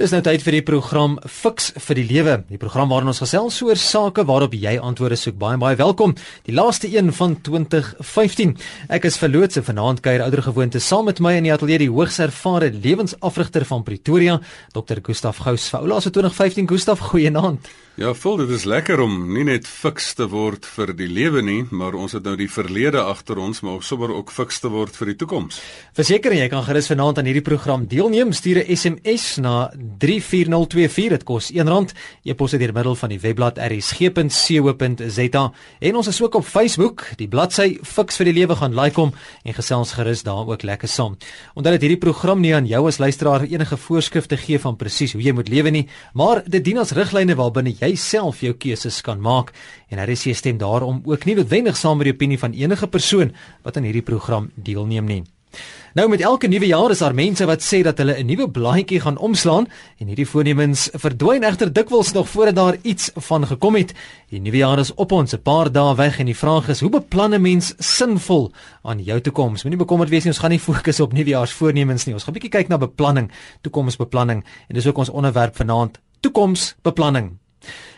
Dis nou tyd vir die program Fix vir die Lewe. Die program waarin ons gesels oor sake waarop jy antwoorde soek. Baie baie welkom. Die laaste een van 2015. Ek is verloots en vanaand kuier ouer gewoonte saam met my in die ateljee die hoogs ervare lewensafrigter van Pretoria, Dr. Gustaf Gous. Vir oulaas 2015 Gustaf, goeienaand. Ja, voel dit is lekker om nie net fiks te word vir die lewe nie, maar ons het nou die verlede agter ons, maar ook sommer ook fiks te word vir die toekoms. Verseker jy kan gerus vanaand aan hierdie program deelneem. Stuur 'n SMS na 34024. Dit kos R1. Jy pos dit deur middel van die webblad rsg.co.za en ons is ook op Facebook. Die bladsy Fiks vir die Lewe gaan like hom en gesels gerus daar ook lekker saam. Onthou dat hierdie program nie aan jou as luisteraar enige voorskrifte gee van presies hoe jy moet lewe nie, maar dit dien as riglyne waarbinne jy self jou keuses kan maak en 'n stem daarom ook nie noodwendig saam met die opinie van enige persoon wat aan hierdie program deelneem nie. Nou met elke nuwe jaar is daar mense wat sê dat hulle 'n nuwe blaadjie gaan oomslaan en hierdie voornemens verdwyn egter dikwels nog voordat daar iets van gekom het. Die nuwe jaar is op ons, 'n paar dae weg en die vraag is: hoe beplan 'n mens sinvol aan jou toekoms? Moenie bekommerd wees nie, ons gaan nie fokus op nuwejaarsvoornemens nie. Ons gaan 'n bietjie kyk na beplanning, toekomsbeplanning en dis ook ons onderwerp vanaand, toekomsbeplanning.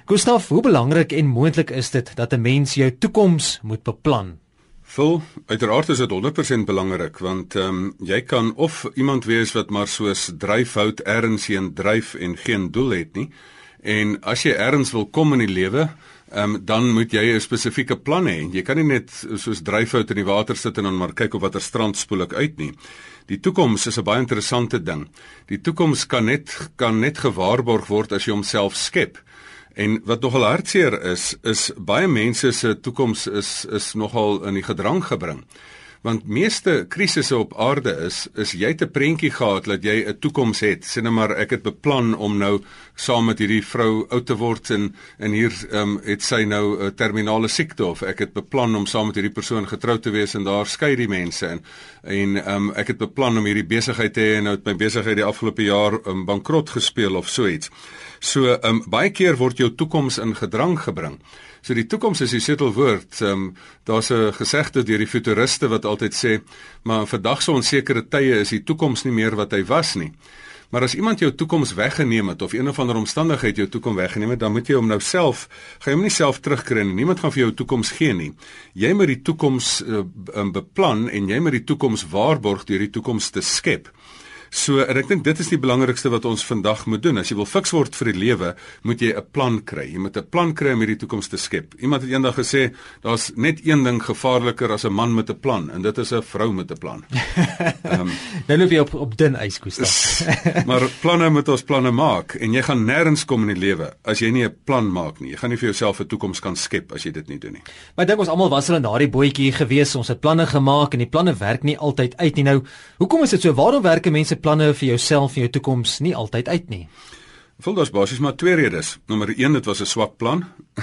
Gustaf, hoe belangrik en moontlik is dit dat 'n mens jou toekoms moet beplan? Vol, uiteraard is dit 100% belangrik want ehm um, jy kan of iemand wees wat maar soos dryfhout ergens heen dryf en geen doel het nie. En as jy ergens wil kom in die lewe, ehm um, dan moet jy 'n spesifieke plan hê. Jy kan nie net soos dryfhout in die water sit en dan maar kyk op watter strand spoel ek uit nie. Die toekoms is 'n baie interessante ding. Die toekoms kan net kan net gewaarborg word as jy homself skep. En wat nogal hartseer is, is baie mense se toekoms is is nogal in die gedrang gebring. Want meeste krisisse op aarde is is jy te prentjie gehad dat jy 'n toekoms het. Sien nou maar ek het beplan om nou saam met hierdie vrou oud te word en en hier ehm um, het sy nou 'n terminale siekte of ek het beplan om saam met hierdie persoon getroud te wees en daar skei die mense en en ehm um, ek het beplan om hierdie besigheid te hê en nou het my besigheid die afgelope jaar um, bankrot gespeel of so iets. So ehm um, baie keer word jou toekoms in gedrang gebring. So die toekoms is die sleutelwoord. Ehm um, daar's 'n gesegde deur die futuriste wat altyd sê, maar vandag se onsekere tye is die toekoms nie meer wat hy was nie. Maar as iemand jou toekoms weggeneem het of een of ander omstandigheid jou toekoms weggeneem het, dan moet jy hom nou self, gaan jy hom nie self terugkry nie. Niemand gaan vir jou toekoms gee nie. Jy moet die toekoms uh, beplan en jy moet die toekoms waarborg deur die toekoms te skep. So en ek dink dit is die belangrikste wat ons vandag moet doen. As jy wil fiks word vir die lewe, moet jy 'n plan kry. Jy moet 'n plan kry om hierdie toekoms te skep. Iemand het eendag gesê, daar's net een ding gevaarliker as 'n man met 'n plan en dit is 'n vrou met 'n plan. Ehm um, nou loop jy op op dun ys, Gustav. maar planne moet ons planne maak en jy gaan nêrens kom in die lewe as jy nie 'n plan maak nie. Jy gaan nie vir jouself 'n toekoms kan skep as jy dit nie doen nie. Maar ek dink ons almal was hulle in daardie bootjie gewees. Ons het planne gemaak en die planne werk nie altyd uit nie. Nou, hoekom is dit so? Waarom werk mense planne vir jouself en jou toekoms nie altyd uit nie. Voel daar's basies maar twee redes. Nommer 1, dit was 'n swak plan.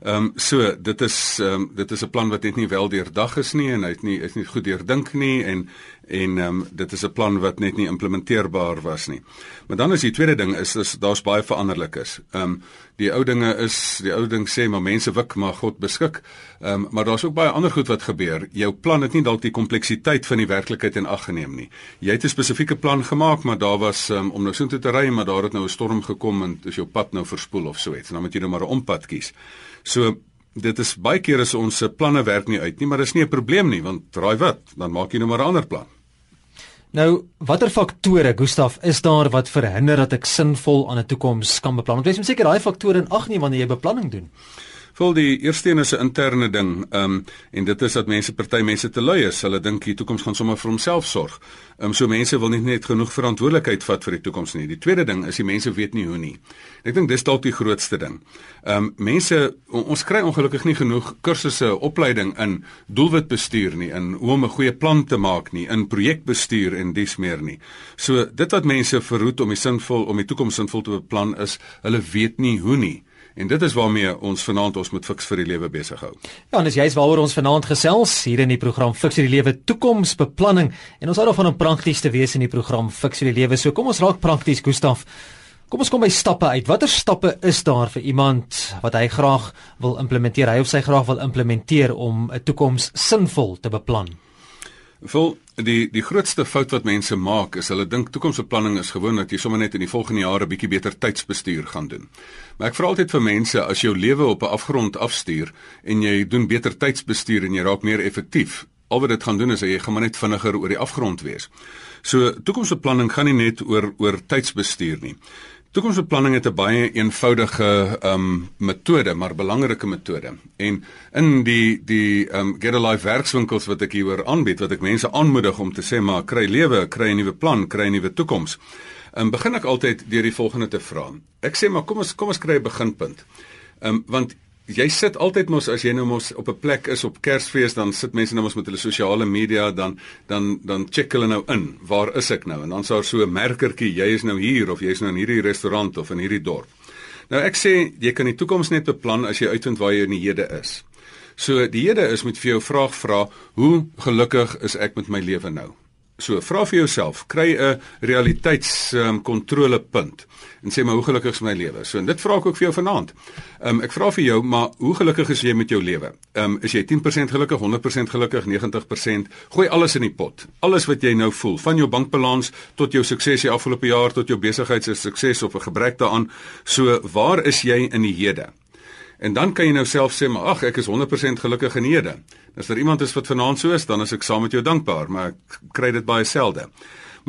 Ehm um, so, dit is ehm um, dit is 'n plan wat net nie wel deurdag is nie en hy het nie is nie goed deurdink nie en en um, dit is 'n plan wat net nie implementeerbaar was nie. Maar dan is die tweede ding is, is daar's baie veranderlikes. Ehm um, die ou dinge is die ou ding sê maar mense wik maar God beskik. Ehm um, maar daar's ook baie ander goed wat gebeur. Jou plan het nie dalk die kompleksiteit van die werklikheid in ag geneem nie. Jy het 'n spesifieke plan gemaak, maar daar was um, om nou soontoe te ry, maar daar het nou 'n storm gekom en dis jou pad nou verspoel of so iets. Dan moet jy nou maar 'n ompad kies. So dit is baie keer as ons se planne werk nie uit nie, maar dis nie 'n probleem nie, want draai wat, dan maak jy nou maar 'n ander plan. Nou, watter faktore, Gustaf, is daar wat verhinder dat ek sinvol aan 'n toekoms kan beplan? Want jy moet seker daai faktore in ag neem wanneer jy beplanning doen. Vol die eerste een is 'n interne ding. Ehm um, en dit is dat mense party mense te lui is. Hulle dink die toekoms gaan sommer vir homself sorg. Ehm um, so mense wil nie net genoeg verantwoordelikheid vat vir die toekoms nie. Die tweede ding is die mense weet nie hoe nie. Ek dink dis dalk die grootste ding. Ehm um, mense ons kry ongelukkig nie genoeg kursusse, opleiding in doelwitbestuur nie, in hoe om 'n goeie plan te maak nie, in projekbestuur en dis meer nie. So dit wat mense verhoed om die sinvol om die toekoms sinvol te beplan is, hulle weet nie hoe nie. En dit is waarmee ons vanaand ons moet fiks vir die lewe besig hou. Ja, en dis juist waaroor ons vanaand gesels hier in die program Fiks vir die lewe toekomsbeplanning en ons hou daarvan om prakties te wees in die program Fiks vir die lewe. So kom ons raak prakties, Gustaf. Kom ons kom by stappe uit. Watter stappe is daar vir iemand wat hy graag wil implementeer, hy of sy graag wil implementeer om 'n toekoms sinvol te beplan? Vol die die grootste fout wat mense maak is hulle dink toekomsbeplanning is gewoon dat jy sommer net in die volgende jare bietjie beter tydsbestuur gaan doen. Maar ek vra altyd vir mense as jou lewe op 'n afgrond afstuur en jy doen beter tydsbestuur en jy raak meer effektief, al wat dit gaan doen is jy gaan maar net vinniger oor die afgrond wees. So toekomsbeplanning gaan nie net oor oor tydsbestuur nie. Toekomsbeplanning het 'n baie eenvoudige ehm um, metode, maar belangrike metode. En in die die ehm um, Get a Life werkswinkels wat ek hieroor aanbied, wat ek mense aanmoedig om te sê maar kry lewe, kry 'n nuwe plan, kry 'n nuwe toekoms. Ehm um, begin ek altyd deur die volgende te vra. Ek sê maar kom ons kom ons kry 'n beginpunt. Ehm um, want jy sit altyd mos as jy nou mos op 'n plek is op Kersfees dan sit mense nou mos met hulle sosiale media dan dan dan check hulle nou in waar is ek nou en dan sou so 'n merkertjie jy is nou hier of jy is nou in hierdie restaurant of in hierdie dorp. Nou ek sê jy kan die toekoms net beplan as jy uitvind waar jy in die hede is. So die hede is met vir jou vraag vra hoe gelukkig is ek met my lewe nou? So vra vir jouself, kry 'n realiteitskontrolepunt um, en sê maar hoe gelukkig is my lewe. So en dit vra ek ook vir jou vanaand. Um, ek vra vir jou, maar hoe gelukkig is jy met jou lewe? Um, is jy 10% gelukkig, 100% gelukkig, 90%? Gooi alles in die pot. Alles wat jy nou voel, van jou bankbalans tot jou sukses die afgelope jaar tot jou besigheid se sukses of 'n gebrek daaraan. So waar is jy in die hede? En dan kan jy nou self sê, maar ag, ek is 100% gelukkig in hede. As daar iemand is wat vanaand so is, dan is ek saam met jou dankbaar, maar ek kry dit baie selde.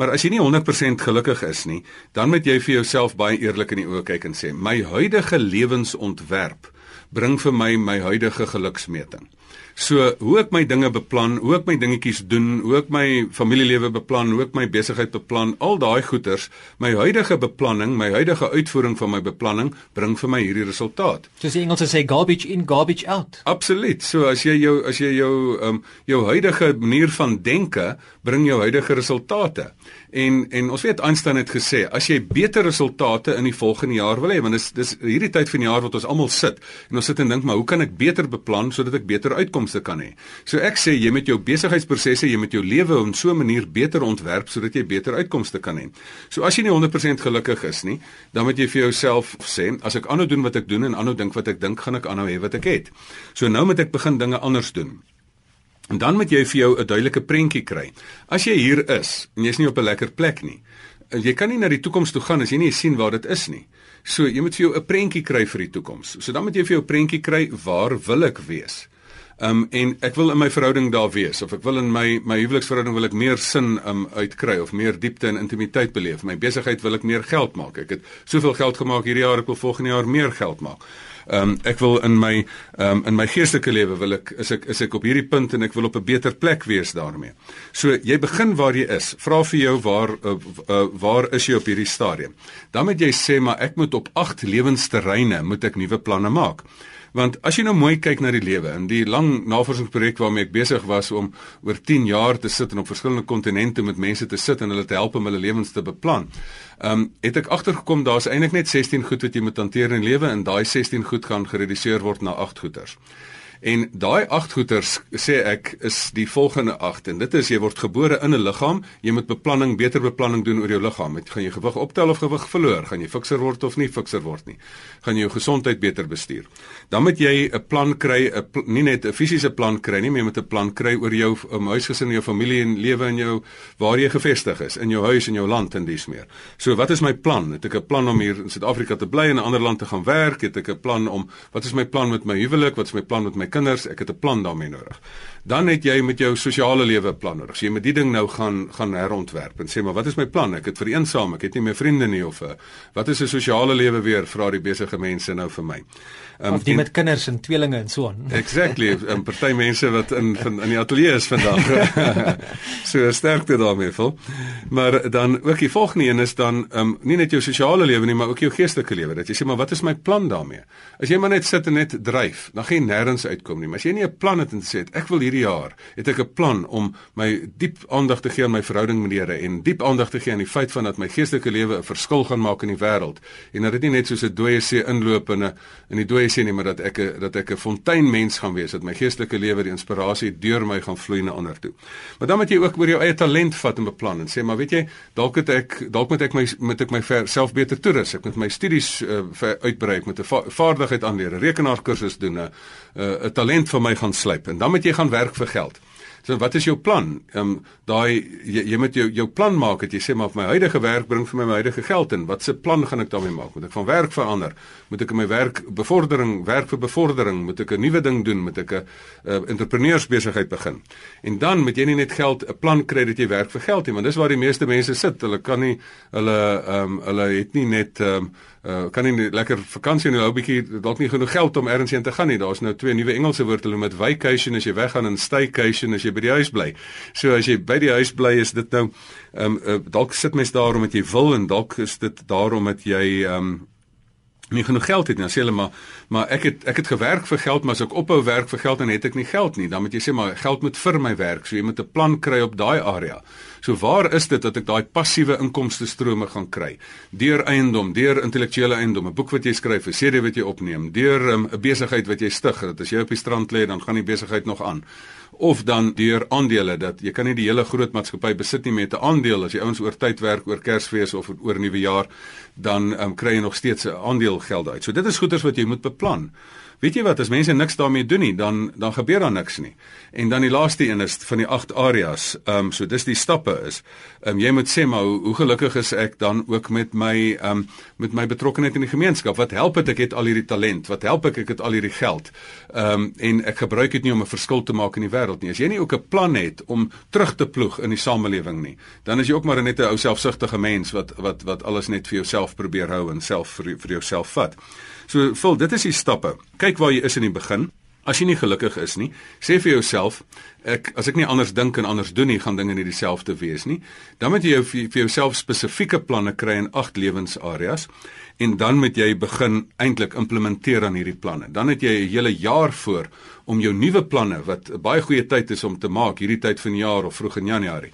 Maar as jy nie 100% gelukkig is nie, dan moet jy vir jouself baie eerlik in die oë kyk en sê, my huidige lewensontwerp bring vir my my huidige geluksmeting. So hoe ek my dinge beplan, hoe ek my dingetjies doen, hoe ek my familielewe beplan, hoe ek my besigheid beplan, al daai goeters, my huidige beplanning, my huidige uitvoering van my beplanning bring vir my hierdie resultaat. Soos die Engelse sê garbage in, garbage out. Absoluut. So as jy jou as jy jou um jou huidige manier van denke bring jou huidige resultate. En en ons weet Einstein het gesê as jy beter resultate in die volgende jaar wil hê, want dis dis hierdie tyd van die jaar wat ons almal sit en ons sit en dink maar hoe kan ek beter beplan sodat ek beter uitkomste kan hê. So ek sê jy met jou besigheidsprosesse, jy met jou lewe op so 'n manier beter ontwerp sodat jy beter uitkomste kan hê. So as jy nie 100% gelukkig is nie, dan moet jy vir jouself sê as ek aanhou doen wat ek doen en aanhou dink wat ek dink, gaan ek aanhou hê wat ek het. So nou moet ek begin dinge anders doen. En dan moet jy vir jou 'n duidelike prentjie kry. As jy hier is en jy's nie op 'n lekker plek nie, jy kan nie na die toekoms toe gaan as jy nie sien waar dit is nie. So jy moet vir jou 'n prentjie kry vir die toekoms. So dan moet jy vir jou 'n prentjie kry waar wil ek wees? Um en ek wil in my verhouding daar wees of ek wil in my my huweliksverhouding wil ek meer sin um uitkry of meer diepte en intimiteit beleef. My besigheid wil ek meer geld maak. Ek het soveel geld gemaak hierdie jaar, ek wil volgende jaar meer geld maak. Ehm um, ek wil in my ehm um, in my geestelike lewe wil ek is ek is ek op hierdie punt en ek wil op 'n beter plek wees daarmee. So jy begin waar jy is. Vra vir jou waar uh, uh, waar is jy op hierdie stadium? Dan moet jy sê maar ek moet op 8 lewensterreine moet ek nuwe planne maak. Want as jy nou mooi kyk na die lewe en die lang navorsingsprojek waarmee ek besig was om oor 10 jaar te sit en op verskillende kontinente met mense te sit en hulle te help om hulle lewens te beplan. Ehm um, het ek agtergekom daar's eintlik net 16 goed wat jy moet hanteer in lewe en daai 16 goed gaan gereduseer word na 8 goeters. En daai agt goeters sê ek is die volgende agt en dit is jy word gebore in 'n liggaam, jy moet beplanning, beter beplanning doen oor jou liggaam. Met gaan jy gewig optel of gewig verloor? Gaan jy fikser word of nie fikser word nie? Gaan jy jou gesondheid beter bestuur? Dan moet jy 'n plan kry, 'n nie net 'n fisiese plan kry nie, maar jy moet 'n plan kry oor jou um, huisgesin, jou familie en lewe in jou waar jy gevestig is, in jou huis en jou land en dis meer. So wat is my plan? Het ek 'n plan om hier in Suid-Afrika te bly en 'n ander land te gaan werk? Het ek 'n plan om wat is my plan met my huwelik? Wat is my plan met my kinders, ek het 'n plan daarmee nodig. Dan het jy met jou sosiale lewe 'n plan nodig. So jy moet die ding nou gaan gaan herontwerp en sê maar wat is my plan? Ek het vereensaam, ek het nie meer vriende nie of uh, wat is 'n sosiale lewe weer vra die besige mense nou vir my. Um, of die en, met kinders en tweelinge en so aan. Exactly, 'n um, party mense wat in van in die ateljee is vandag. so sterkte daarmee vol. Maar dan ook die volgende een is dan um, nie net jou sosiale lewe nie, maar ook jou geestelike lewe. Dat jy sê maar wat is my plan daarmee? As jy maar net sit en net dryf, dan gaan jy nêrens uitkom nie. Maar as jy nie 'n plan het en sê ek wil hierdie jaar, het ek 'n plan om my diep aandag te gee aan my verhouding met die Here en diep aandag te gee aan die feit van dat my geestelike lewe 'n verskil gaan maak in die wêreld en dat dit nie net soos 'n dooie see inloop in 'n in die dooie see nie, maar dat ek 'n dat ek 'n fonteinmens gaan wees, dat my geestelike lewe die inspirasie deur my gaan vloei na ander toe. Maar dan moet jy ook oor jou eie talent vat en beplan en sê maar weet jy, dalk het ek dalk moet ek my moet ek my self beter toerus, ek moet my studies uh, uitbrei, ek moet 'n va vaardigheid aanleer, rekenaarkursus doen, 'n 'n talent vir my gaan slyp en dan moet jy gaan werk vir geld. So wat is jou plan? Ehm um, daai jy, jy moet jou jou plan maak dat jy sê maar my huidige werk bring vir my my huidige geld in. Wat se plan gaan ek daarmee maak? Moet ek van werk verander? Moet ek my werk bevordering, werk vir bevordering, moet ek 'n nuwe ding doen, moet ek 'n uh, entrepreneursbesigheid begin. En dan moet jy nie net geld 'n plan kry dat jy werk vir geld nie, want dis waar die meeste mense sit. Hulle kan nie hulle ehm um, hulle het nie net ehm um, uh, kan nie lekker vakansie nou 'n bietjie dalk nie genoeg geld om ergens heen te gaan nie. Daar's nou twee nuwe Engelse woorde hulle met vacation as jy weggaan en staycation as jy by die huis bly. So as jy by die huis bly is dit nou ehm um, uh, dalk sit mens daar omdat jy wil en dalk is dit daarom dat jy ehm um, nie genoeg geld het nie. Dan sê hulle maar maar ek het ek het gewerk vir geld, maar as ek ophou werk vir geld dan het ek nie geld nie. Dan moet jy sê maar geld moet vir my werk. So jy moet 'n plan kry op daai area. So waar is dit dat ek daai passiewe inkomste strome gaan kry? Deur eiendom, deur intellektuele eiendom, 'n boek wat jy skryf, 'n serie wat jy opneem, deur um, 'n um, besigheid wat jy stig. Dat as jy op die strand lê, dan gaan die besigheid nog aan of dan deur aandele dat jy kan nie die hele groot maatskappy besit nie met 'n aandeel as jy ouens oor tyd werk oor Kersfees of oor nuwe jaar dan um, kry jy nog steeds 'n aandeelgeld uit. So dit is goeders wat jy moet beplan. Weet jy wat, as mense niks daarmee doen nie, dan dan gebeur daar niks nie. En dan die laaste een is van die 8 areas. Ehm um, so dis die stappe is. Um, jy moet sê maar hoe, hoe gelukkig is ek dan ook met my um, met my betrokkeheid in die gemeenskap? Wat help dit ek het al hierdie talent? Wat help ek ek het al hierdie geld? Ehm um, en ek gebruik dit nie om 'n verskil te maak in die wêreld nie. As jy nie ook 'n plan het om terug te ploeg in die samelewing nie, dan is jy ook maar net 'n ou selfsugtige mens wat wat wat alles net vir jouself probeer hou en self vir, vir jouself vat. So, vul, dit is die stappe. Kyk waar jy is in die begin. As jy nie gelukkig is nie, sê vir jouself, ek as ek nie anders dink en anders doen nie, gaan dinge nie dieselfde wees nie. Dan moet jy jou, vir jouself spesifieke planne kry in agt lewensareas en dan moet jy begin eintlik implementeer aan hierdie planne. Dan het jy 'n hele jaar voor om jou nuwe planne wat 'n baie goeie tyd is om te maak hierdie tyd van die jaar of vroeg in Januarie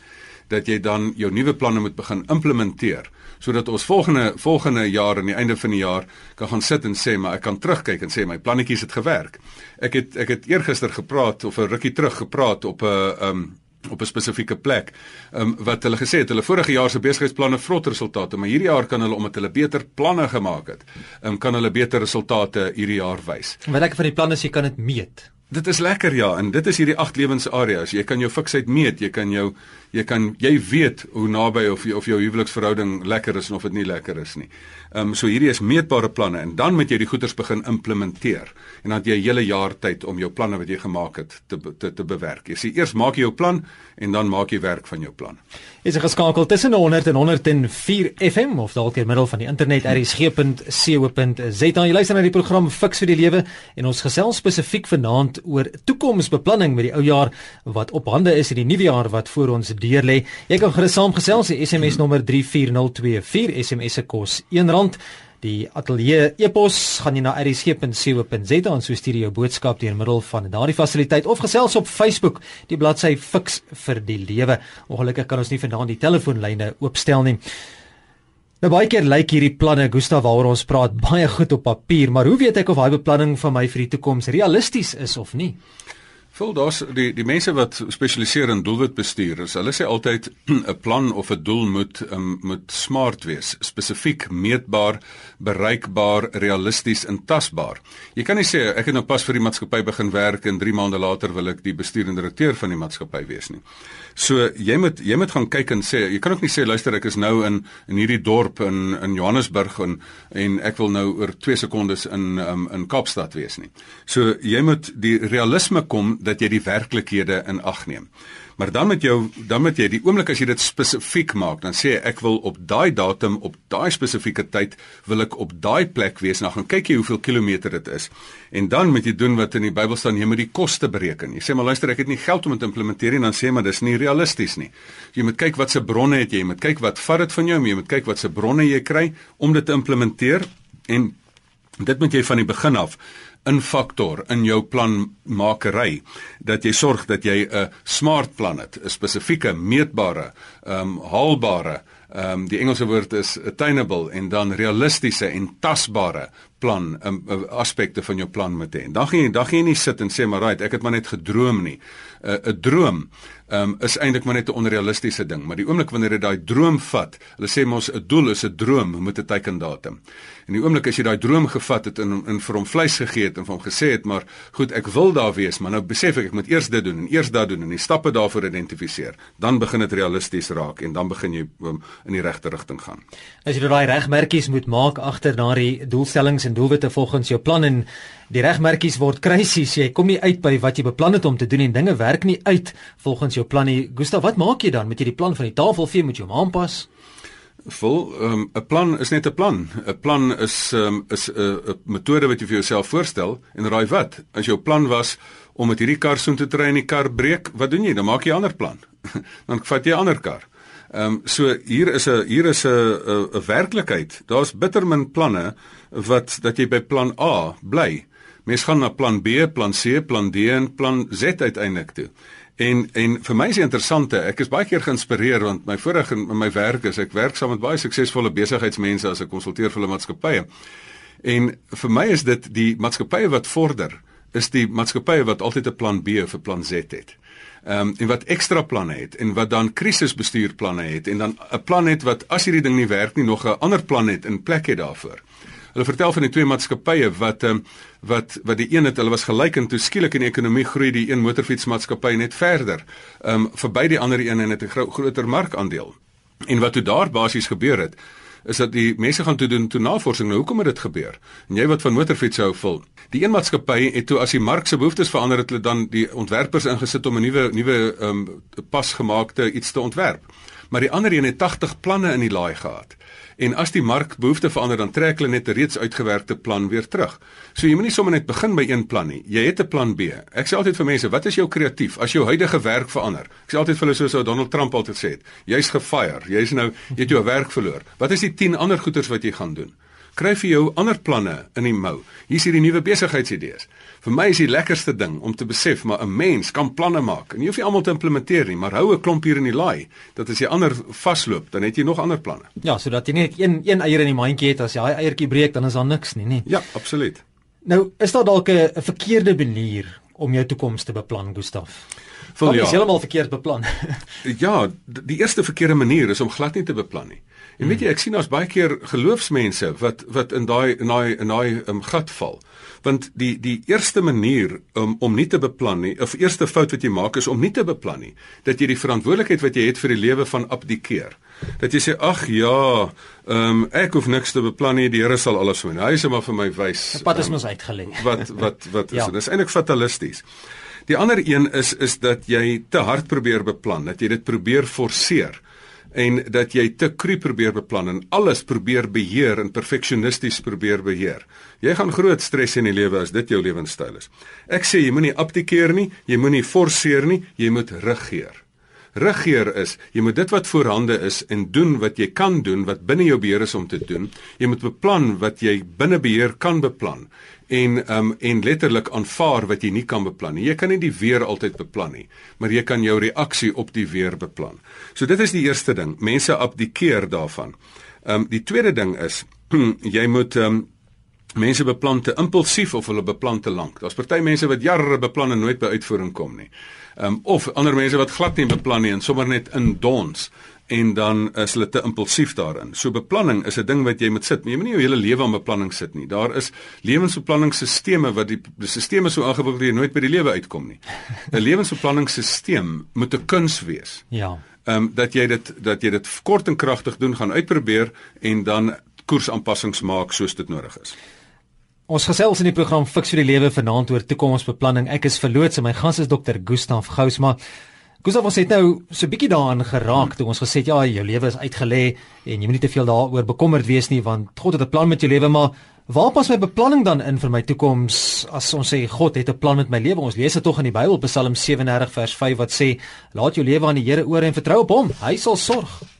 dat jy dan jou nuwe planne moet begin implementeer sodat ons volgende volgende jaar aan die einde van die jaar kan gaan sit en sê maar ek kan terugkyk en sê my plannetjies het gewerk. Ek het ek het eergister gepraat of 'n rukkie terug gepraat op 'n um op 'n spesifieke plek. Um wat hulle gesê het, hulle vorige jaar se besigheidsplanne vrot resultate, maar hierdie jaar kan hulle omdat hulle beter planne gemaak het, um kan hulle beter resultate hierdie jaar wys. Wat lekker van die planne is jy kan dit meet. Dit is lekker ja, en dit is hierdie agt lewensareas. Jy kan jou fiksheid meet, jy kan jou jy kan jy weet hoe naby of of jou huweliksverhouding lekker is of dit nie lekker is nie. Ehm um, so hierdie is meetbare planne en dan moet jy die goeders begin implementeer. En dan het jy 'n hele jaar tyd om jou planne wat jy gemaak het te te te bewerk. Jy sê eers maak jy jou plan en dan maak jy werk van jou plan. Is geskakel tussen 100 en 104 FM of dalk deur middel van die internet rsg.co.za. Jy luister na die program Fix vir die Lewe en ons gesels spesifiek vanaand oor toekomsbeplanning met die ou jaar wat op hande is in die nuwe jaar wat voor ons deur lê. Jy kan gerus saamgesels die SMS nommer 34024 SMS se kos R1 die ateljee epos gaan jy na rsg.co.za en so stuur jy jou boodskap deur middel van daardie fasiliteit of gesels op Facebook die bladsy Fix vir die lewe. Ongelukkig kan ons nie vanaand die telefoonlyne oopstel nie. Nou baie keer lyk hierdie planne Gustav waaroor ons praat baie goed op papier, maar hoe weet ek of daai beplanning van my vir die toekoms realisties is of nie? Vol daar's die die mense wat spesialiseer in doelwitbestuur. Hulle sê altyd 'n plan of 'n doel moet um, moet smart wees, spesifiek, meetbaar, bereikbaar, realisties en tasbaar. Jy kan nie sê ek het nou pas vir die maatskappy begin werk en 3 maande later wil ek die bestuurende direkteur van die maatskappy wees nie. So jy moet jy moet gaan kyk en sê jy kan ook nie sê luister ek is nou in in hierdie dorp in in Johannesburg en en ek wil nou oor 2 sekondes in um, in Kaapstad wees nie. So jy moet die realisme kom dat jy die werklikhede in ag neem. Maar dan met jou dan met jy die oomblik as jy dit spesifiek maak, dan sê ek wil op daai datum op daai spesifieke tyd wil ek op daai plek wees. Nou gaan kyk jy hoeveel kilometer dit is. En dan moet jy doen wat in die Bybel staan, jy moet die koste bereken. Jy sê maar luister, ek het nie geld om dit te implementeer nie, dan sê maar dis nie realisties nie. Jy moet kyk wat se bronne het jy, jy moet kyk wat vat dit van jou, jy moet kyk wat se bronne jy kry om dit te implementeer en dit moet jy van die begin af infaktor in jou planmakery dat jy sorg dat jy 'n smart plan het, 'n spesifieke, meetbare, ehm um, haalbare, ehm um, die Engelse woord is attainable en dan realistiese en tasbare plan, um, aspekte van jou plan moet hê. Dan gaan jy dan gaan jy nie sit en sê maar right, ek het maar net gedroom nie. 'n uh, 'n droom um, is eintlik maar net 'n onrealistiese ding, maar die oomblik wanneer jy daai droom vat, hulle sê mos 'n doel is 'n droom met 'n teikendatum. En die oomblik as jy daai droom gevat het en in vir hom vleis gegee het en vir hom gesê het, maar goed, ek wil daar wees, maar nou besef ek ek moet eers dit doen en eers dat doen en die stappe daarvoor identifiseer, dan begin dit realisties raak en dan begin jy um, in die regte rigting gaan. As jy daai regmerkies moet maak agter daardie doelstellings en doelwitte volgens jou plan en die regmerkies word kruisies, jy kom nie uit by wat jy beplan het om te doen en dinge werk nie uit volgens jou plan nie. Gustav, wat maak jy dan met jy die plan van die tafel vee met jou aanpas? Vol 'n um, plan is net 'n plan. 'n Plan is um, is 'n uh, metode wat jy vir jouself voorstel en raai wat? As jou plan was om met hierdie kar soontoe te ry en die kar breek, wat doen jy? Dan maak jy 'n ander plan. dan vat jy 'n ander kar. Ehm um, so hier is 'n hier is 'n 'n werklikheid. Daar's bittermin planne wat dat jy by plan A bly. Mens gaan na plan B, plan C, plan D en plan Z uiteindelik toe. En en vir my is dit interessante. Ek is baie keer geïnspireer want my vorige in my werk is ek werk saam met baie suksesvolle besigheidsmense as 'n konsulteur vir hulle maatskappye. En vir my is dit die maatskappye wat vorder, is die maatskappye wat altyd 'n plan B 'n plan Z het. Ehm um, en wat ekstra planne het en wat dan krisisbestuurplanne het en dan 'n plan het wat as hierdie ding nie werk nie nog 'n ander plan het in plek het daarvoor. Hulle vertel van die twee maatskappye wat ehm um, wat wat die een het hulle was gelyk en toe skielik in die ekonomie groei die een motorfietsmaatskappy net verder. Ehm um, verby die ander een en het 'n gro groter markandeel. En wat toe daar basies gebeur het is dat die mense gaan toe doen toe navorsing. Nou hoekom het dit gebeur? En jy wat van motorfiets hou vol die een maatskappy het toe as die mark se behoeftes verander het hulle dan die ontwerpers ingesit om 'n nuwe nuwe ehm um, pasgemaakte iets te ontwerp. Maar die ander een het 80 planne in die laai gehad En as die mark behoefte verander dan trek hulle net 'n reeds uitgewerkte plan weer terug. So jy moenie sommer net begin by een plan nie. Jy het 'n plan B. Ek sê altyd vir mense, wat is jou kreatief as jou huidige werk verander? Ek sê altyd vir hulle soos ou Donald Trump altyd sê, jy's gefire. Jy's nou jy het jou werk verloor. Wat is die 10 ander goeders wat jy gaan doen? Kry vir jou ander planne in die mou. Hier's hierdie nuwe besigheidsidees. Vir my is die lekkerste ding om te besef maar 'n mens kan planne maak. En jy hoef nie almal te implementeer nie, maar hou 'n klomp hier in die laai dat as jy ander vasloop, dan het jy nog ander planne. Ja, sodat jy net een een eier in die mandjie het as jy daai eiertjie breek, dan is daar niks nie, nie. Ja, absoluut. Nou, is daar dalk 'n verkeerde manier om jou toekoms te beplan, Gustaf? Vol ja. Is heeltemal verkeerd beplan. ja, die eerste verkeerde manier is om glad nie te beplan nie. En weet jy, ek sien ons baie keer geloofsmense wat wat in daai in daai in daai um, gat val. Want die die eerste manier um, om nie te beplan nie, of eerste fout wat jy maak is om nie te beplan nie, dat jy die verantwoordelikheid wat jy het vir die lewe van abdikeer. Dat jy sê ag ja, um, ek hoef niks te beplan nie, die Here sal alles doen. Hy sê maar vir my wys. Die pad is um, mos uitgelê. Wat wat wat is ja. dit? Dis eintlik fatalisties. Die ander een is is dat jy te hard probeer beplan, dat jy dit probeer forceer en dat jy te kru probeer beplan en alles probeer beheer en perfeksionisties probeer beheer. Jy gaan groot stres in die lewe as dit jou lewenstyl is. Ek sê jy moenie abdikeer nie, jy moenie forceer nie, jy moet regeer. Regeer is jy moet dit wat voorhande is en doen wat jy kan doen wat binne jou beheer is om te doen. Jy moet beplan wat jy binne beheer kan beplan en um en letterlik aanvaar wat jy nie kan beplan nie. Jy kan nie die weer altyd beplan nie, maar jy kan jou reaksie op die weer beplan. So dit is die eerste ding. Mense abdikeer daarvan. Um die tweede ding is jy moet um mense beplan te impulsief of hulle beplan te lank. Daar's party mense wat jare beplan en nooit by uitvoering kom nie. Um of ander mense wat glad nie beplan nie en sommer net in dons en dan is hulle te impulsief daarin. So beplanning is 'n ding wat jy moet sit. Jy moet nie jou hele lewe aan beplanning sit nie. Daar is lewensbeplanningsstelsels wat die die stelsels so aangebou dat jy nooit by die lewe uitkom nie. 'n Lewensbeplanningsstelsel moet 'n kuns wees. Ja. Ehm um, dat jy dit dat jy dit kort en kragtig doen gaan uitprobeer en dan koersaanpassings maak soos dit nodig is. Ons gesels in die program Fix vir die lewe vanaand oor toekomsbeplanning. Ek is verloots en my gas is dokter Gustaf Gous, Gustav ons het nou so 'n bietjie daaraan geraak toe ons gesê ja, jou lewe is uitgelê en jy moenie te veel daaroor bekommerd wees nie want God het 'n plan met jou lewe, maar waar pas my beplanning dan in vir my toekoms as ons sê God het 'n plan met my lewe? Ons lees dit tog in die Bybel, Psalm 37 vers 5 wat sê: "Laat jou lewe aan die Here oor en vertrou op hom, hy sal sorg."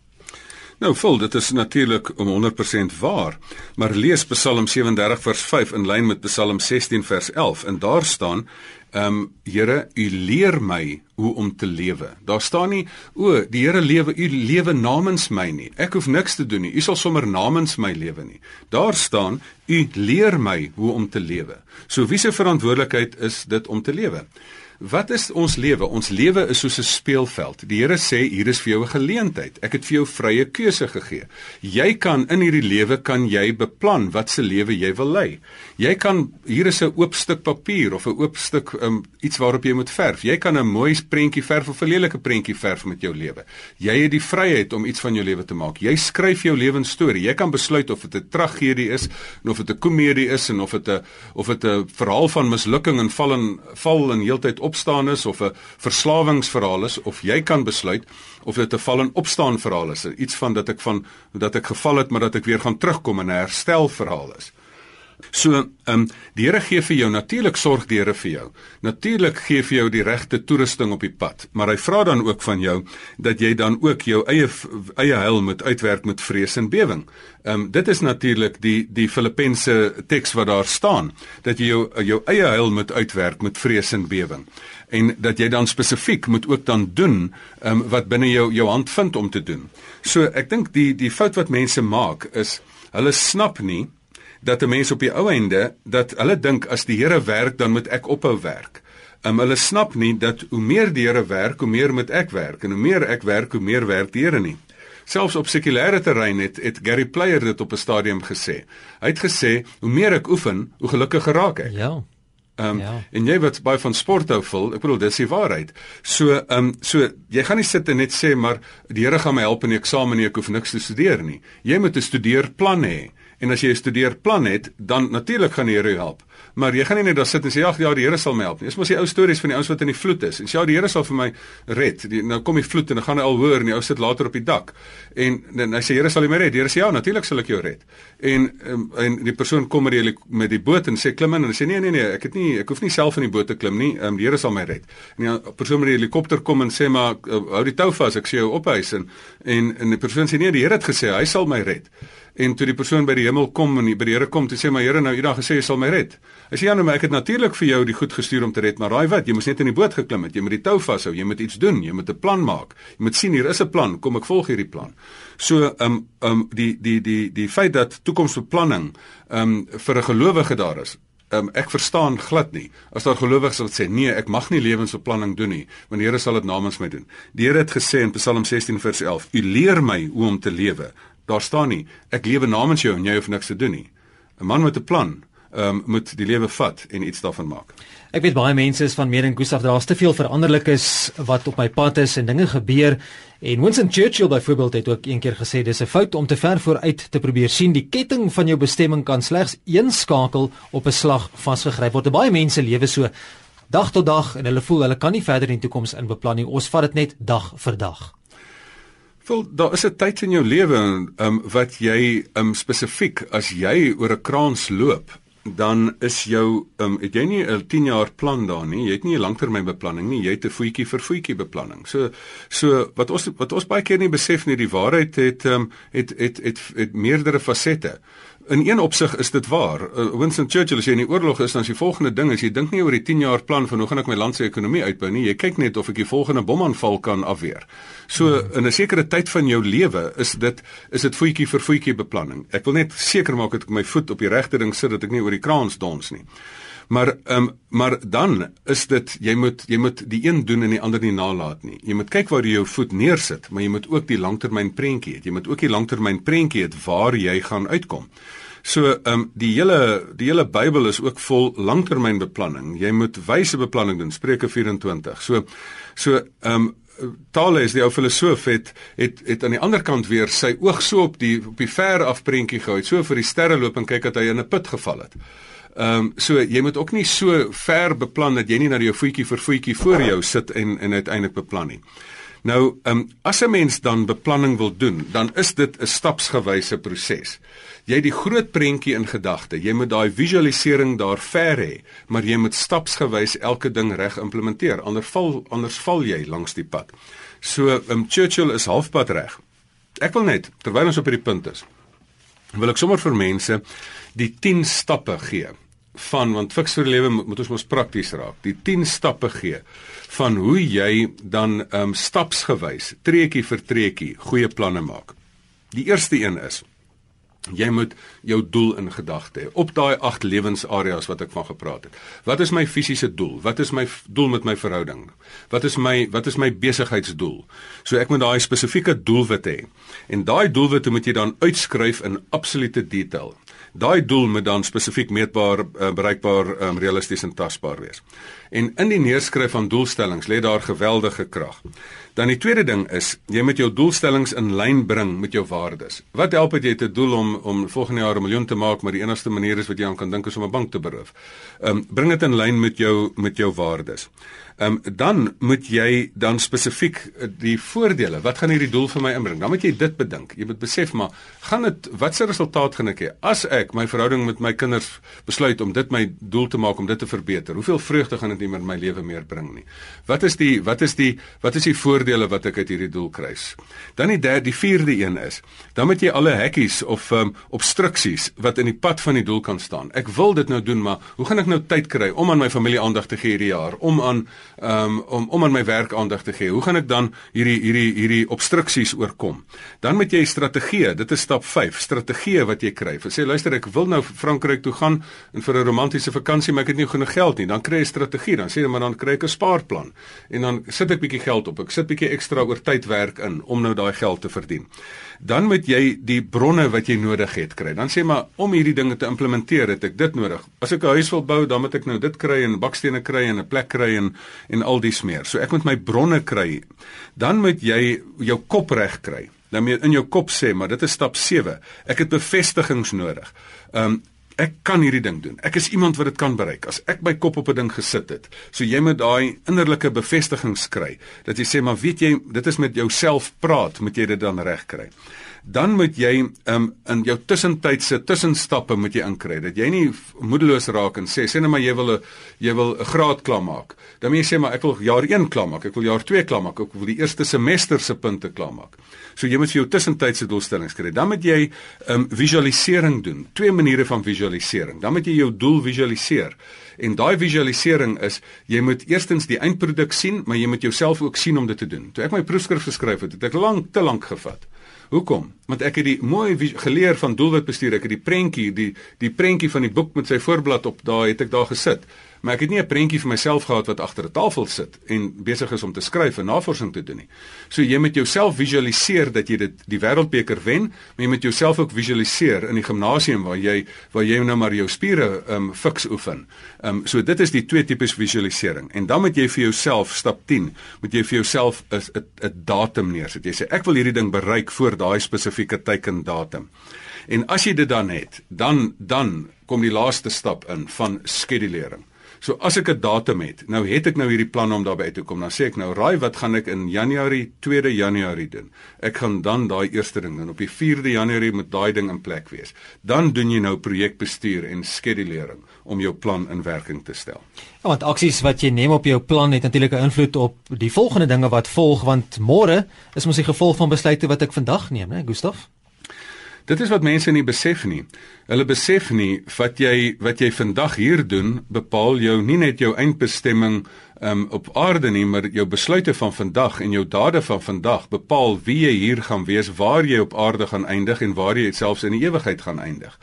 Nou, vol, dit is natuurlik om 100% waar, maar lees Psalm 37 vers 5 in lyn met Psalm 16 vers 11 en daar staan Ehm um, Here, U leer my hoe om te lewe. Daar staan nie o, die Here lewe, U lewe namens my nie. Ek hoef niks te doen nie. U sal sommer namens my lewe nie. Daar staan U leer my hoe om te lewe. So wie se verantwoordelikheid is dit om te lewe? Wat is ons lewe? Ons lewe is soos 'n speelveld. Die Here sê hier is vir jou 'n geleentheid. Ek het vir jou vrye keuse gegee. Jy kan in hierdie lewe kan jy beplan wat se lewe jy wil lei. Jy kan hier is 'n oop stuk papier of 'n oop stuk um, iets waarop jy moet verf. Jy kan 'n mooi prentjie verf of 'n lelike prentjie verf met jou lewe. Jy het die vryheid om iets van jou lewe te maak. Jy skryf jou lewensstorie. Jy kan besluit of dit 'n tragedie is of dit 'n komedie is en of dit 'n of dit 'n verhaal van mislukking en val en val en heeltyd op opstaan is of 'n verslawingsverhaal is of jy kan besluit of dit 'n val en opstaan verhaal is, iets van dat ek van dat ek geval het maar dat ek weer gaan terugkom en 'n herstel verhaal is. So, ehm um, die Here gee vir jou natuurlik sorg die Here vir jou. Natuurlik gee vir jou die regte toerusting op die pad, maar hy vra dan ook van jou dat jy dan ook jou eie eie heil moet uitwerk met vrees en bewering. Ehm um, dit is natuurlik die die Filippense teks wat daar staan dat jy jou jou eie heil moet uitwerk met vrees en bewering en dat jy dan spesifiek moet ook dan doen ehm um, wat binne jou jou hand vind om te doen. So ek dink die die fout wat mense maak is hulle snap nie dat 'n mens op die ou einde dat hulle dink as die Here werk dan moet ek ophou werk. Um, hulle snap nie dat hoe meer die Here werk, hoe meer moet ek werk en hoe meer ek werk, hoe meer werk die Here nie. Selfs op sekulêre terrein het het Gary Player dit op 'n stadium gesê. Hy het gesê hoe meer ek oefen, hoe gelukkiger raak ek. Ja. Ehm um, ja. en jy wat baie van sport hou vol, ek bedoel dis die waarheid. So ehm um, so jy gaan nie sit en net sê maar die Here gaan my help in die eksamen nie, ek hoef niks te studeer nie. Jy moet 'n studeerplan hê. En as jy 'n studeerplan het, dan natuurlik gaan die Here jou help. Maar jy gaan nie net daar sit en sê ag ja, die Here sal my help nie. Dis mos die ou stories van die ouens wat in die vloed is. En sê ja, die Here sal vir my red. Die, nou kom die vloed en dan gaan hy al hoor en die ou sit later op die dak. En dan hy sê Here sal my red. Die Here sê ja, natuurlik sal ek jou red. En um, en die persoon kom met die met die boot en sê klim in en hy sê nee nee nee, ek het nie ek hoef nie self in die boot te klim nie. Um, die Here sal my red. En die persoon met die helikopter kom en sê maar uh, hou die tou vas, ek sê jou ophuis en en en die persoon sê nee, die Here het gesê hy sal my red en toe die persoon by die hemel kom en die by die Here kom toe sê maar Here nou eendag gesê jy sal my red. Hy sê ja nou maar ek het natuurlik vir jou die goed gestuur om te red, maar raai wat, jy moes net in die boot geklim het, jy moet die tou vashou, jy moet iets doen, jy moet 'n plan maak. Jy moet sien hier is 'n plan, kom ek volg hierdie plan. So ehm um, ehm um, die die die die feit dat toekomsbeplanning ehm um, vir 'n gelowige daar is Um, ek verstaan glad nie as daar gelowiges wat sê nee ek mag nie lewensbeplanning doen nie want die Here sal dit namens my doen. Die Here het gesê in Psalm 16 vers 11: U leer my hoe om te lewe daar staan nie ek lewe namens jou en jy hoef niks te doen nie. 'n man met 'n plan um, moet die lewe vat en iets daarvan maak. Ek weet baie mense is van mening Gustaf daar's te veel veranderlikes wat op my pad is en dinge gebeur. En Winston Churchill byvoorbeeld het ook eendag gesê dis 'n fout om te ver vooruit te probeer sien. Die ketting van jou bestemming kan slegs een skakel op 'n slag vasgegryp word. Baie mense lewe so dag tot dag en hulle voel hulle kan nie verder in die toekoms in beplan nie. Ons vat dit net dag vir dag Wel, daar is 'n tyd in jou lewe um, wat jy um, spesifiek as jy oor 'n kraans loop, dan is jou um, het jy nie 'n 10 jaar plan daar nie. Jy het nie 'n langtermynbeplanning nie. Jy het 'n voetjie vir voetjie beplanning. So so wat ons wat ons baie keer nie besef nie, die waarheid het um, het, het het het het meerdere fasette. In een opsig is dit waar. Uh, Winston Churchill as jy in die oorlog is, dan is die volgende ding is jy dink nie oor die 10 jaar plan van hoe gaan ek my land se ekonomie uitbou nie. Jy kyk net of ek die volgende bomaanval kan afweer. So in 'n sekere tyd van jou lewe is dit is dit voetjie vir voetjie beplanning. Ek wil net seker maak dat ek my voet op die regte ding sit dat ek nie oor die kraans dons nie. Maar ehm um, maar dan is dit jy moet jy moet die een doen en die ander nie nalat nie. Jy moet kyk waar jy jou voet neersit, maar jy moet ook die langtermyn prentjie hê. Jy moet ook die langtermyn prentjie hê waar jy gaan uitkom. So ehm um, die hele die hele Bybel is ook vol langtermynbeplanning. Jy moet wyse beplanning doen. Spreuke 24. So so ehm um, Thales die ou filosoof het het het aan die ander kant weer sy oog so op die op die ver af prentjie gehou. So vir die sterre loop en kyk dat hy in 'n put geval het. Ehm um, so jy moet ook nie so ver beplan dat jy nie na jou voetjie vir voetjie voor jou sit en en uiteindelik beplan nie. Nou, ehm um, as 'n mens dan beplanning wil doen, dan is dit 'n stapsgewyse proses. Jy het die groot prentjie in gedagte. Jy moet daai visualisering daar ver hê, maar jy moet stapsgewys elke ding reg implementeer. Anders val anders val jy langs die pad. So, ehm um, Churchill is halfpad reg. Ek wil net terwyl ons op hierdie punt is, wil ek sommer vir mense die 10 stappe gee van want fiks vir lewe moet, ons mos prakties raak. Die 10 stappe gee van hoe jy dan ehm um, stapsgewys, treetjie vir treetjie, goeie planne maak. Die eerste een is Jy moet jou doel in gedagte hê op daai 8 lewensareas wat ek van gepraat het. Wat is my fisiese doel? Wat is my doel met my verhouding? Wat is my wat is my besigheidsdoel? So ek moet daai spesifieke doelwit hê. En daai doelwitte moet jy dan uitskryf in absolute detail. Daai doel moet dan spesifiek meetbaar, uh, bereikbaar, um, realisties en tasbaar wees. En in die neerskryf van doelstellings lê daar geweldige krag. Dan die tweede ding is, jy moet jou doelstellings in lyn bring met jou waardes. Wat help dit jy te doel om om volgende jaar 'n miljoen te maak, maar die enigste manier is wat jy aan kan dink is om 'n bank te beroof. Ehm um, bring dit in lyn met jou met jou waardes. Ehm um, dan moet jy dan spesifiek eh, die voordele, wat gaan hierdie doel vir my inbring? Dan moet jy dit bedink. Jy moet besef maar, gaan dit watse resultaat gaan ek hê as ek my verhouding met my kinders besluit om dit my doel te maak om dit te verbeter? Hoeveel vreugde gaan dit nie in my lewe meer bring nie? Wat is die wat is die wat is die voordele wat ek uit hierdie doel kry? Dan die derde, die vierde een is, dan moet jy alle hekkies of um, obstruksies wat in die pad van die doel kan staan. Ek wil dit nou doen, maar hoe gaan ek nou tyd kry om aan my familie aandag te gee hierdie jaar? Om aan um, om om aan my werk aandag te gee. Hoe gaan ek dan hierdie hierdie hierdie obstruksies oorkom? Dan moet jy strategie, dit is stap 5, strategie wat jy kry. Sê luister ek wil nou Frankryk toe gaan en vir 'n romantiese vakansie, maar ek het nie genoeg geld nie. Dan kry jy strategie, dan sê jy maar dan kry ek 'n spaarplan. En dan sit ek bietjie geld op. Ek sit bietjie ekstra oor tyd werk in om nou daai geld te verdien dan moet jy die bronne wat jy nodig het kry. Dan sê maar om hierdie dinge te implementeer het ek dit nodig. As ek 'n huis wil bou, dan moet ek nou dit kry en bakstene kry en 'n plek kry en en al die smeer. So ek moet my bronne kry. Dan moet jy jou kop reg kry. Dan moet in jou kop sê, maar dit is stap 7. Ek het bevestigings nodig. Ehm um, ek kan hierdie ding doen. Ek is iemand wat dit kan bereik. As ek my kop op 'n ding gesit het, so jy moet daai innerlike bevestiging kry dat jy sê maar weet jy, dit is met jouself praat, moet jy dit dan reg kry dan moet jy um, in jou tussentydse tussenstappe moet jy inkry dat jy nie moedeloos raak en sê sê net maar jy wil 'n jy wil 'n graad klaar maak. Dan moet jy sê maar ek wil jaar 1 klaar maak, ek wil jaar 2 klaar maak, ek wil die eerste semester se punte klaar maak. So jy moet vir jou tussentydse doelstellings kry. Dan moet jy um, visualisering doen. Twee maniere van visualisering. Dan moet jy jou doel visualiseer. En daai visualisering is jy moet eerstens die eindproduk sien, maar jy moet jouself ook sien om dit te doen. Toe ek my proefskrif geskryf het, het ek lank te lank gevat. Hoekom? Want ek het die mooi geleer van doelwitbestuur, ek het die prentjie, die die prentjie van die boek met sy voorblad op daai het ek daar gesit maar ek het nie 'n prentjie vir myself gehad wat agter 'n tafel sit en besig is om te skryf en navorsing te doen nie. So jy moet jouself visualiseer dat jy dit die wêreldbeker wen, maar jy moet jouself ook visualiseer in die gimnasium waar jy waar jy nou maar jou spiere um fiks oefen. Um so dit is die twee tipes visualisering. En dan moet jy vir jouself stap 10, moet jy vir jouself 'n 'n datum neersit. Jy sê ek wil hierdie ding bereik voor daai spesifieke teiken datum. En as jy dit dan het, dan dan kom die laaste stap in van skedulering. So as ek 'n datum het, nou het ek nou hierdie plan om daarby uit te kom. Dan sê ek nou, "Raai, wat gaan ek in Januarie, 2de Januarie doen?" Ek gaan dan daai eerste ding doen. Op die 4de Januarie moet daai ding in plek wees. Dan doen jy nou projekbestuur en skedulering om jou plan in werking te stel. Ja, want aksies wat jy neem op jou plan het natuurlik 'n invloed op die volgende dinge wat volg, want môre is mos die gevolg van besluite wat ek vandag neem, né, Gustaf? Dit is wat mense nie besef nie. Hulle besef nie wat jy wat jy vandag hier doen bepaal jou nie net jou eindbestemming um, op aarde nie, maar jou besluite van vandag en jou dade van vandag bepaal wie jy hier gaan wees, waar jy op aarde gaan eindig en waar jy selfs in die ewigheid gaan eindig.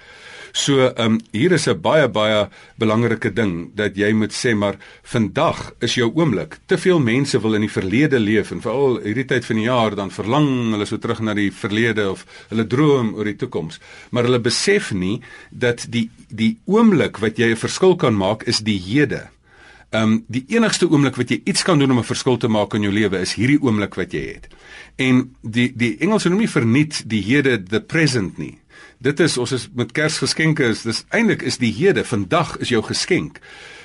So ehm um, hier is 'n baie baie belangrike ding dat jy moet sê maar vandag is jou oomblik. Te veel mense wil in die verlede leef en veral hierdie tyd van die jaar dan verlang hulle so terug na die verlede of hulle droom oor die toekoms. Maar hulle besef nie dat die die oomblik wat jy 'n verskil kan maak is die hede. Ehm um, die enigste oomblik wat jy iets kan doen om 'n verskil te maak in jou lewe is hierdie oomblik wat jy het. En die die Engelse noem nie verniet die hede the present nie dit is ons is met Kersgeskenke is dis eintlik is die hede vandag is jou geskenk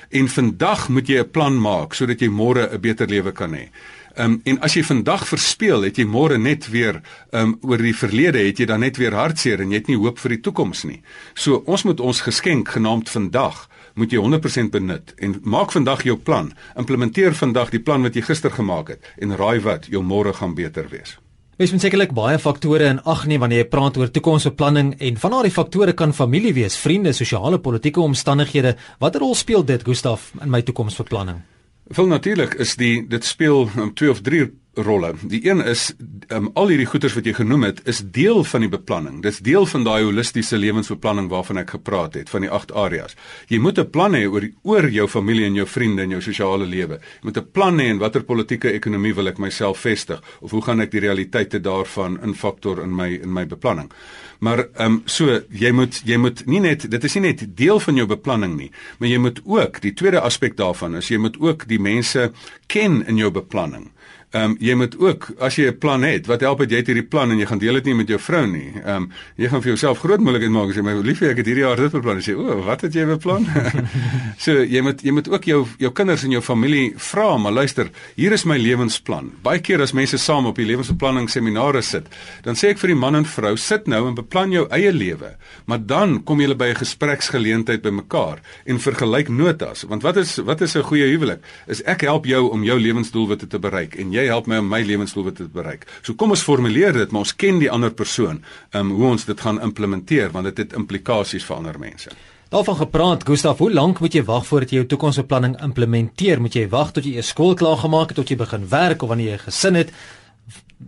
en vandag moet jy 'n plan maak sodat jy môre 'n beter lewe kan hê. Ehm um, en as jy vandag verspeel, het jy môre net weer ehm um, oor die verlede het jy dan net weer hartseer en jy het nie hoop vir die toekoms nie. So ons moet ons geskenk genaamd vandag moet jy 100% benut en maak vandag jou plan. Implementeer vandag die plan wat jy gister gemaak het en raai wat, jou môre gaan beter wees. Mens moet sekerlik baie faktore in ag neem wanneer jy praat oor toekomsbeplanning en van daardie faktore kan familie wees, vriende, sosiale, politieke omstandighede. Watter rol speel dit, Gustaf, in my toekomsbeplanning? Wel natuurlik is die dit speel um, twee of drie rolle. Die een is um, al hierdie goeders wat jy genoem het is deel van die beplanning. Dis deel van daai holistiese lewensbeplanning waarvan ek gepraat het van die 8 areas. Jy moet 'n plan hê oor oor jou familie en jou vriende en jou sosiale lewe. Jy moet 'n plan hê en watter politieke ekonomie wil ek myself vestig of hoe gaan ek die realiteite daarvan infaktor in my in my beplanning. Maar ehm um, so jy moet jy moet nie net dit is nie net deel van jou beplanning nie, maar jy moet ook die tweede aspek daarvan is jy moet ook die mense ken in jou beplanning. Ehm um, jy moet ook as jy 'n plan het, wat help dit jy het hierdie plan en jy gaan deel dit nie met jou vrou nie. Ehm um, jy gaan vir jouself groot moeilikheid maak as jy my liefie ek het hierdie jaar dit beplan. Sê, "O, wat het jy beplan?" so jy moet jy moet ook jou jou kinders en jou familie vra, maar luister, hier is my lewensplan. Baie keer as mense saam op die lewensbeplanning seminare sit, dan sê ek vir die man en vrou, sit nou en beplan jou eie lewe, maar dan kom julle by 'n gespreksgeleentheid by mekaar en vergelyk notas, want wat is wat is 'n goeie huwelik? Is ek help jou om jou lewensdoelwitte te bereik en jy help my om my lewensdoelwitte te bereik. So kom ons formuleer dit, maar ons ken die ander persoon, um, hoe ons dit gaan implementeer want dit het implikasies vir ander mense. Daarvan gepraat, Gustaf, hoe lank moet jy wag voordat jy jou toekomsbeplanning implementeer? Moet jy wag tot jy eers skool klaar gemaak het tot jy begin werk of wanneer jy 'n gesin het?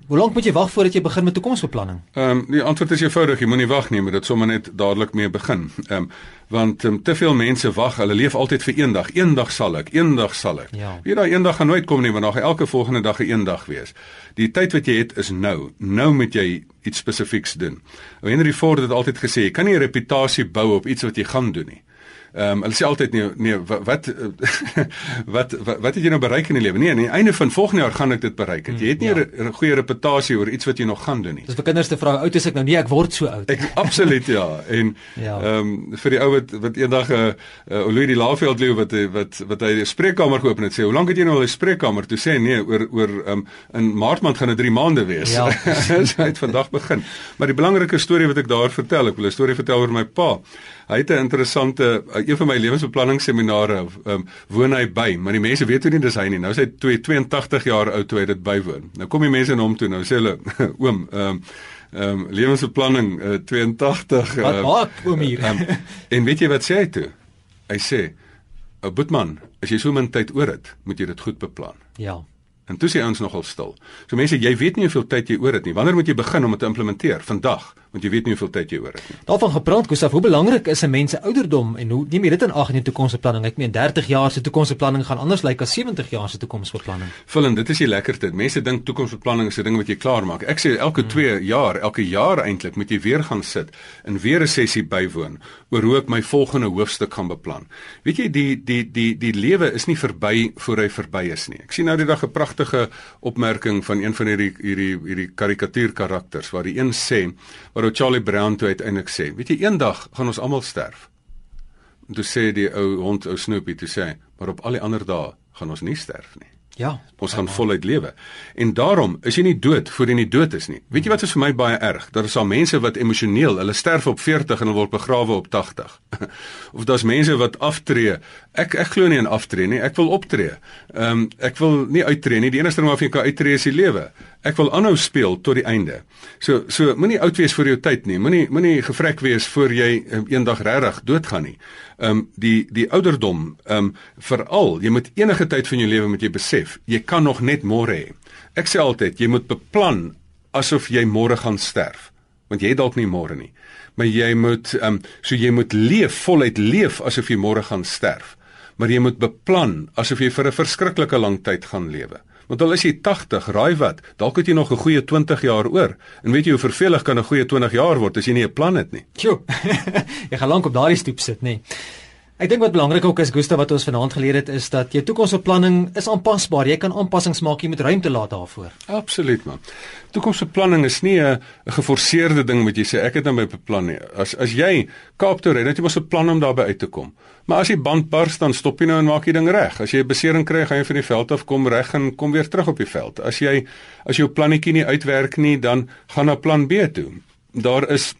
Hoe lank moet jy wag voordat jy begin met toekomsbeplanning? Ehm um, die antwoord is eenvoudig, jy moenie wag nie, maar dit sommer net dadelik mee begin. Ehm um, want um, te veel mense wag, hulle leef altyd vir eendag. Eendag sal ek, eendag sal ek. Ja. Weet daai eendag gaan nooit kom nie, want dan gaan elke volgende dag 'n eendag wees. Die tyd wat jy het is nou. Nou moet jy iets spesifieks doen. Henry Ford het altyd gesê, jy kan nie 'n reputasie bou op iets wat jy gaan doen nie. Ehm um, hulle sê altyd nee nee wat wat, wat wat het jy nou bereik in die lewe? Nee, aan die einde van volgende jaar gaan ek dit bereik. Het. Jy het nie 'n ja. goeie reputasie oor iets wat jy nog gaan doen nie. Dis vir kinders te vra, oud is ek nou nie, ek word so oud. Ek absoluut ja. En ja. ehm ja. um, vir die ou wat wat eendag 'n uh, uh, Louis die Laveld leeu wat wat wat hy die spreekkamer geopen het sê, "Hoe lank het jy nou al 'n spreekkamer?" Toe sê nee, oor oor ehm um, in Maart maand gaan dit 3 maande wees. Ja. so hy het vandag begin. Maar die belangrike storie wat ek daar vertel, ek wil 'n storie vertel oor my pa. Hy het 'n interessante een van my lewensbeplanningsseminare um, woon hy by, maar die mense weet hoe nie dis hy nie. Nou is hy 82 jaar oud toe hy dit bywoon. Nou kom die mense na hom toe nou sê hulle oom, ehm um, ehm um, lewensbeplanning uh, 82 uh, Wat maak oom hier? um, en weet jy wat sê hy toe? Hy sê, "Ou boetman, as jy so min tyd oor het, moet jy dit goed beplan." Ja. En toe sê ons nogal stil. So mense, jy weet nie hoeveel tyd jy oor het nie. Wanneer moet jy begin om dit te implementeer? Vandag want jy weet nie hoeveel tyd jy oor het nie. Daarvan gepraat, Gustaf, hoe belangrik is 'n mens se ouderdom en hoe neem jy dit in ag in jou toekomsbeplanning? Ek meen 30 jaar se toekomsbeplanning gaan anders lyk as 70 jaar se toekomsbeplanning. Vullend, dit is die lekkerste. Mense dink toekomsbeplanning is 'n ding wat jy klaar maak. Ek sê elke 2 hmm. jaar, elke jaar eintlik moet jy weer gaan sit en weer 'n sessie bywoon oor hoe ek my volgende hoofstuk gaan beplan. Weet jy, die die die die lewe is nie verby voor hy verby is nie. Ek sien nou die dag 'n pragtige opmerking van een van hierdie hierdie hierdie karikatuurkarakters waar die een sê waar Charlie Brown toe uiteindelik sê, weet jy eendag gaan ons almal sterf. En toe sê die ou hond ou Snoopy toe sê, maar op al die ander dae gaan ons nie sterf nie. Ja, ons gaan voluit lewe. En daarom is jy nie dood voor jy nie dood is nie. Weet jy wat is vir my baie erg? Daar is al mense wat emosioneel, hulle sterf op 40 en hulle word begrawe op 80. of daar's mense wat aftree. Ek ek glo nie in aftree nie. Ek wil optree. Ehm um, ek wil nie uittreë nie. Die enigste ding waarvan jy kan uittreë is die lewe. Ek wil aanhou speel tot die einde. So so moenie oud wees vir jou tyd nie. Moenie moenie gevrek wees voor jy um, eendag regtig doodgaan nie. Ehm um, die die ouderdom ehm um, veral jy moet enige tyd van jou lewe moet jy besef, jy kan nog net môre hê. Ek sê altyd jy moet beplan asof jy môre gaan sterf, want jy dalk nie môre nie. Maar jy moet ehm um, so jy moet leef voluit leef asof jy môre gaan sterf. Maar jy moet beplan asof jy vir 'n verskriklike lang tyd gaan lewe. Want al is jy 80, raai wat, dalk het jy nog 'n goeie 20 jaar oor. En weet jy hoe vervelig kan 'n goeie 20 jaar word as jy nie 'n plan het nie? Sjoe. jy gaan lank op daardie stoep sit, nê. Nee. Ek dink wat belangrik ook is Gustav wat ons vanaand geleer het is dat jou toekomsbeplanning is aanpasbaar. Jy kan aanpassings maak, jy moet ruimte laat daarvoor. Absoluut man. Toekomsbeplanning is nie 'n geforseerde ding wat jy sê ek het nou my beplan nie. As as jy Kaap toe ry, dan het jy mos 'n plan om daarby uit te kom. Maar as die band bars, dan stop jy nou en maak jy ding reg. As jy 'n besering kry, gaan jy van die veld af kom reg en kom weer terug op die veld. As jy as jou plannetjie nie uitwerk nie, dan gaan na plan B toe. Daar is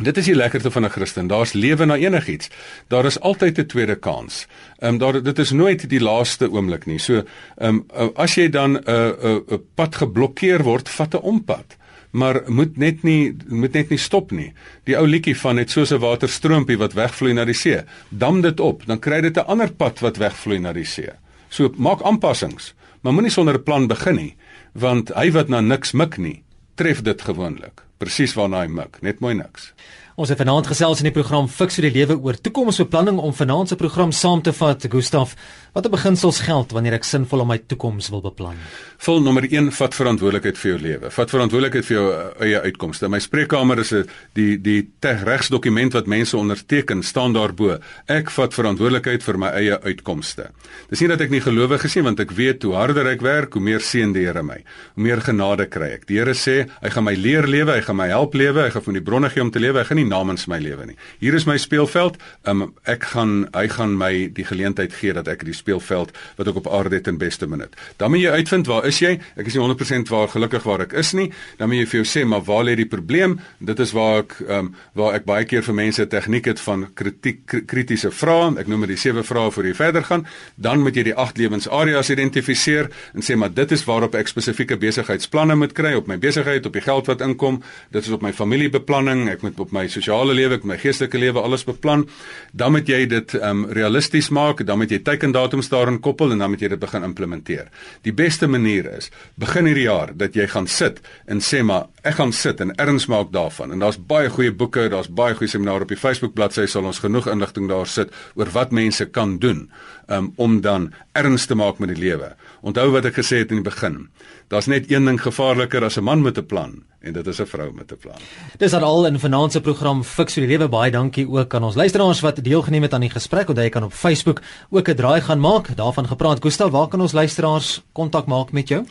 Dit is die lekkerte van 'n Christen. Daar's lewe na enigiets. Daar is altyd 'n tweede kans. Ehm um, daar dit is nooit die laaste oomblik nie. So ehm um, as jy dan 'n uh, 'n uh, 'n pad geblokkeer word, vat 'n ompad. Maar moet net nie moet net nie stop nie. Die ou liedjie van net soos 'n waterstroompie wat wegvloei na die see. Dam dit op, dan kry dit 'n ander pad wat wegvloei na die see. So maak aanpassings, maar moenie sonder 'n plan begin nie, want hy wat na niks mik nie, tref dit gewoonlik presies waarna hy mik, net mooi niks. Ons het vanaand gesels in die program Fix vir die lewe oor toekomsbeplanning om vanaand se program saam te vat. Gustaf, watter beginsels geld wanneer ek sinvol om my toekoms wil beplan? Vol nommer 1, vat verantwoordelikheid vir jou lewe. Vat verantwoordelikheid vir jou uh, eie uitkomste. My spreekkamer is 'n die die regsdokument wat mense onderteken, staan daarbo. Ek vat verantwoordelikheid vir my eie uitkomste. Dis nie dat ek nie gelowig is nie, want ek weet hoe harder ek werk, hoe meer seën die Here my. Hoe meer genade kry ek. Die Here sê, hy gaan my leer lewe, hy gaan my help lewe, hy gaan van die bronne gee om te lewe. Hy gaan nie namens my lewe nie. Hier is my speelveld. Um, ek gaan hy gaan my die geleentheid gee dat ek die speelveld wat ek op aarde het in beste minuut. Dan moet jy uitvind waar is jy? Ek is nie 100% waar gelukkig waar ek is nie. Dan moet jy vir jou sê maar waar lê die probleem? Dit is waar ek um, waar ek baie keer vir mense tegniek het van kritiek kritiese vrae. Ek noem dit die sewe vrae voor jy verder gaan. Dan moet jy die agt lewensareas identifiseer en sê maar dit is waarop ek spesifieke besigheidsplanne moet kry op my besigheid, op die geld wat inkom. Dit is op my familiebeplanning. Ek moet op my sosiale lewe, ek my geestelike lewe alles beplan, dan moet jy dit um realisties maak, dan moet jy teikendatums daarin koppel en dan moet jy dit begin implementeer. Die beste manier is begin hierdie jaar dat jy gaan sit en sê maar ek gaan sit en erns maak daarvan. En daar's baie goeie boeke, daar's baie goeie seminare op die Facebook bladsy sal ons genoeg inligting daar sit oor wat mense kan doen um, om dan erns te maak met die lewe. Onthou wat ek gesê het in die begin. Daar's net een ding gevaarliker as 'n man met 'n plan en dit is 'n vrou met 'n plan. Dis al in vanaand se program Fix vir die lewe. Baie dankie ook aan ons luisteraars wat deelgeneem het aan die gesprek. Onthou jy kan op Facebook ook 'n draai gaan maak. Daarvan gepraat. Gustal, waar kan ons luisteraars kontak maak met jou?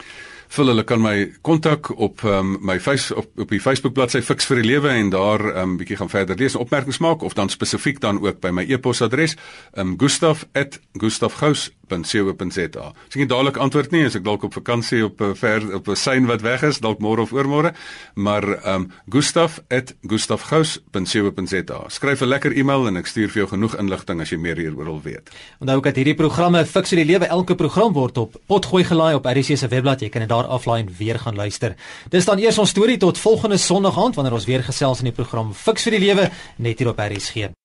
Vul hulle kan my kontak op um, my face op op die Facebook bladsy Fix vir die lewe en daar 'n um, bietjie gaan verder lees en opmerkings maak of dan spesifiek dan ook by my e-posadres um, gustaf@gustafgous www.co.za. As ek nie dadelik antwoord nie, as ek dalk op vakansie op 'n ver op 'n sein wat weg is, dalk môre of oormôre, maar ehm um, gustaf@gustafgous.co.za. Skryf 'n lekker e-mail en ek stuur vir jou genoeg inligting as jy meer hieroor wil weet. Onthou ook dat hierdie programme Fix die lewe elke program word op potgooi gelaai op RC se webblad. Jy kan dit daar aflaai en weer gaan luister. Dis dan eers ons storie tot volgende Sondag aand wanneer ons weer gesels in die program Fix vir die lewe net hier op RC.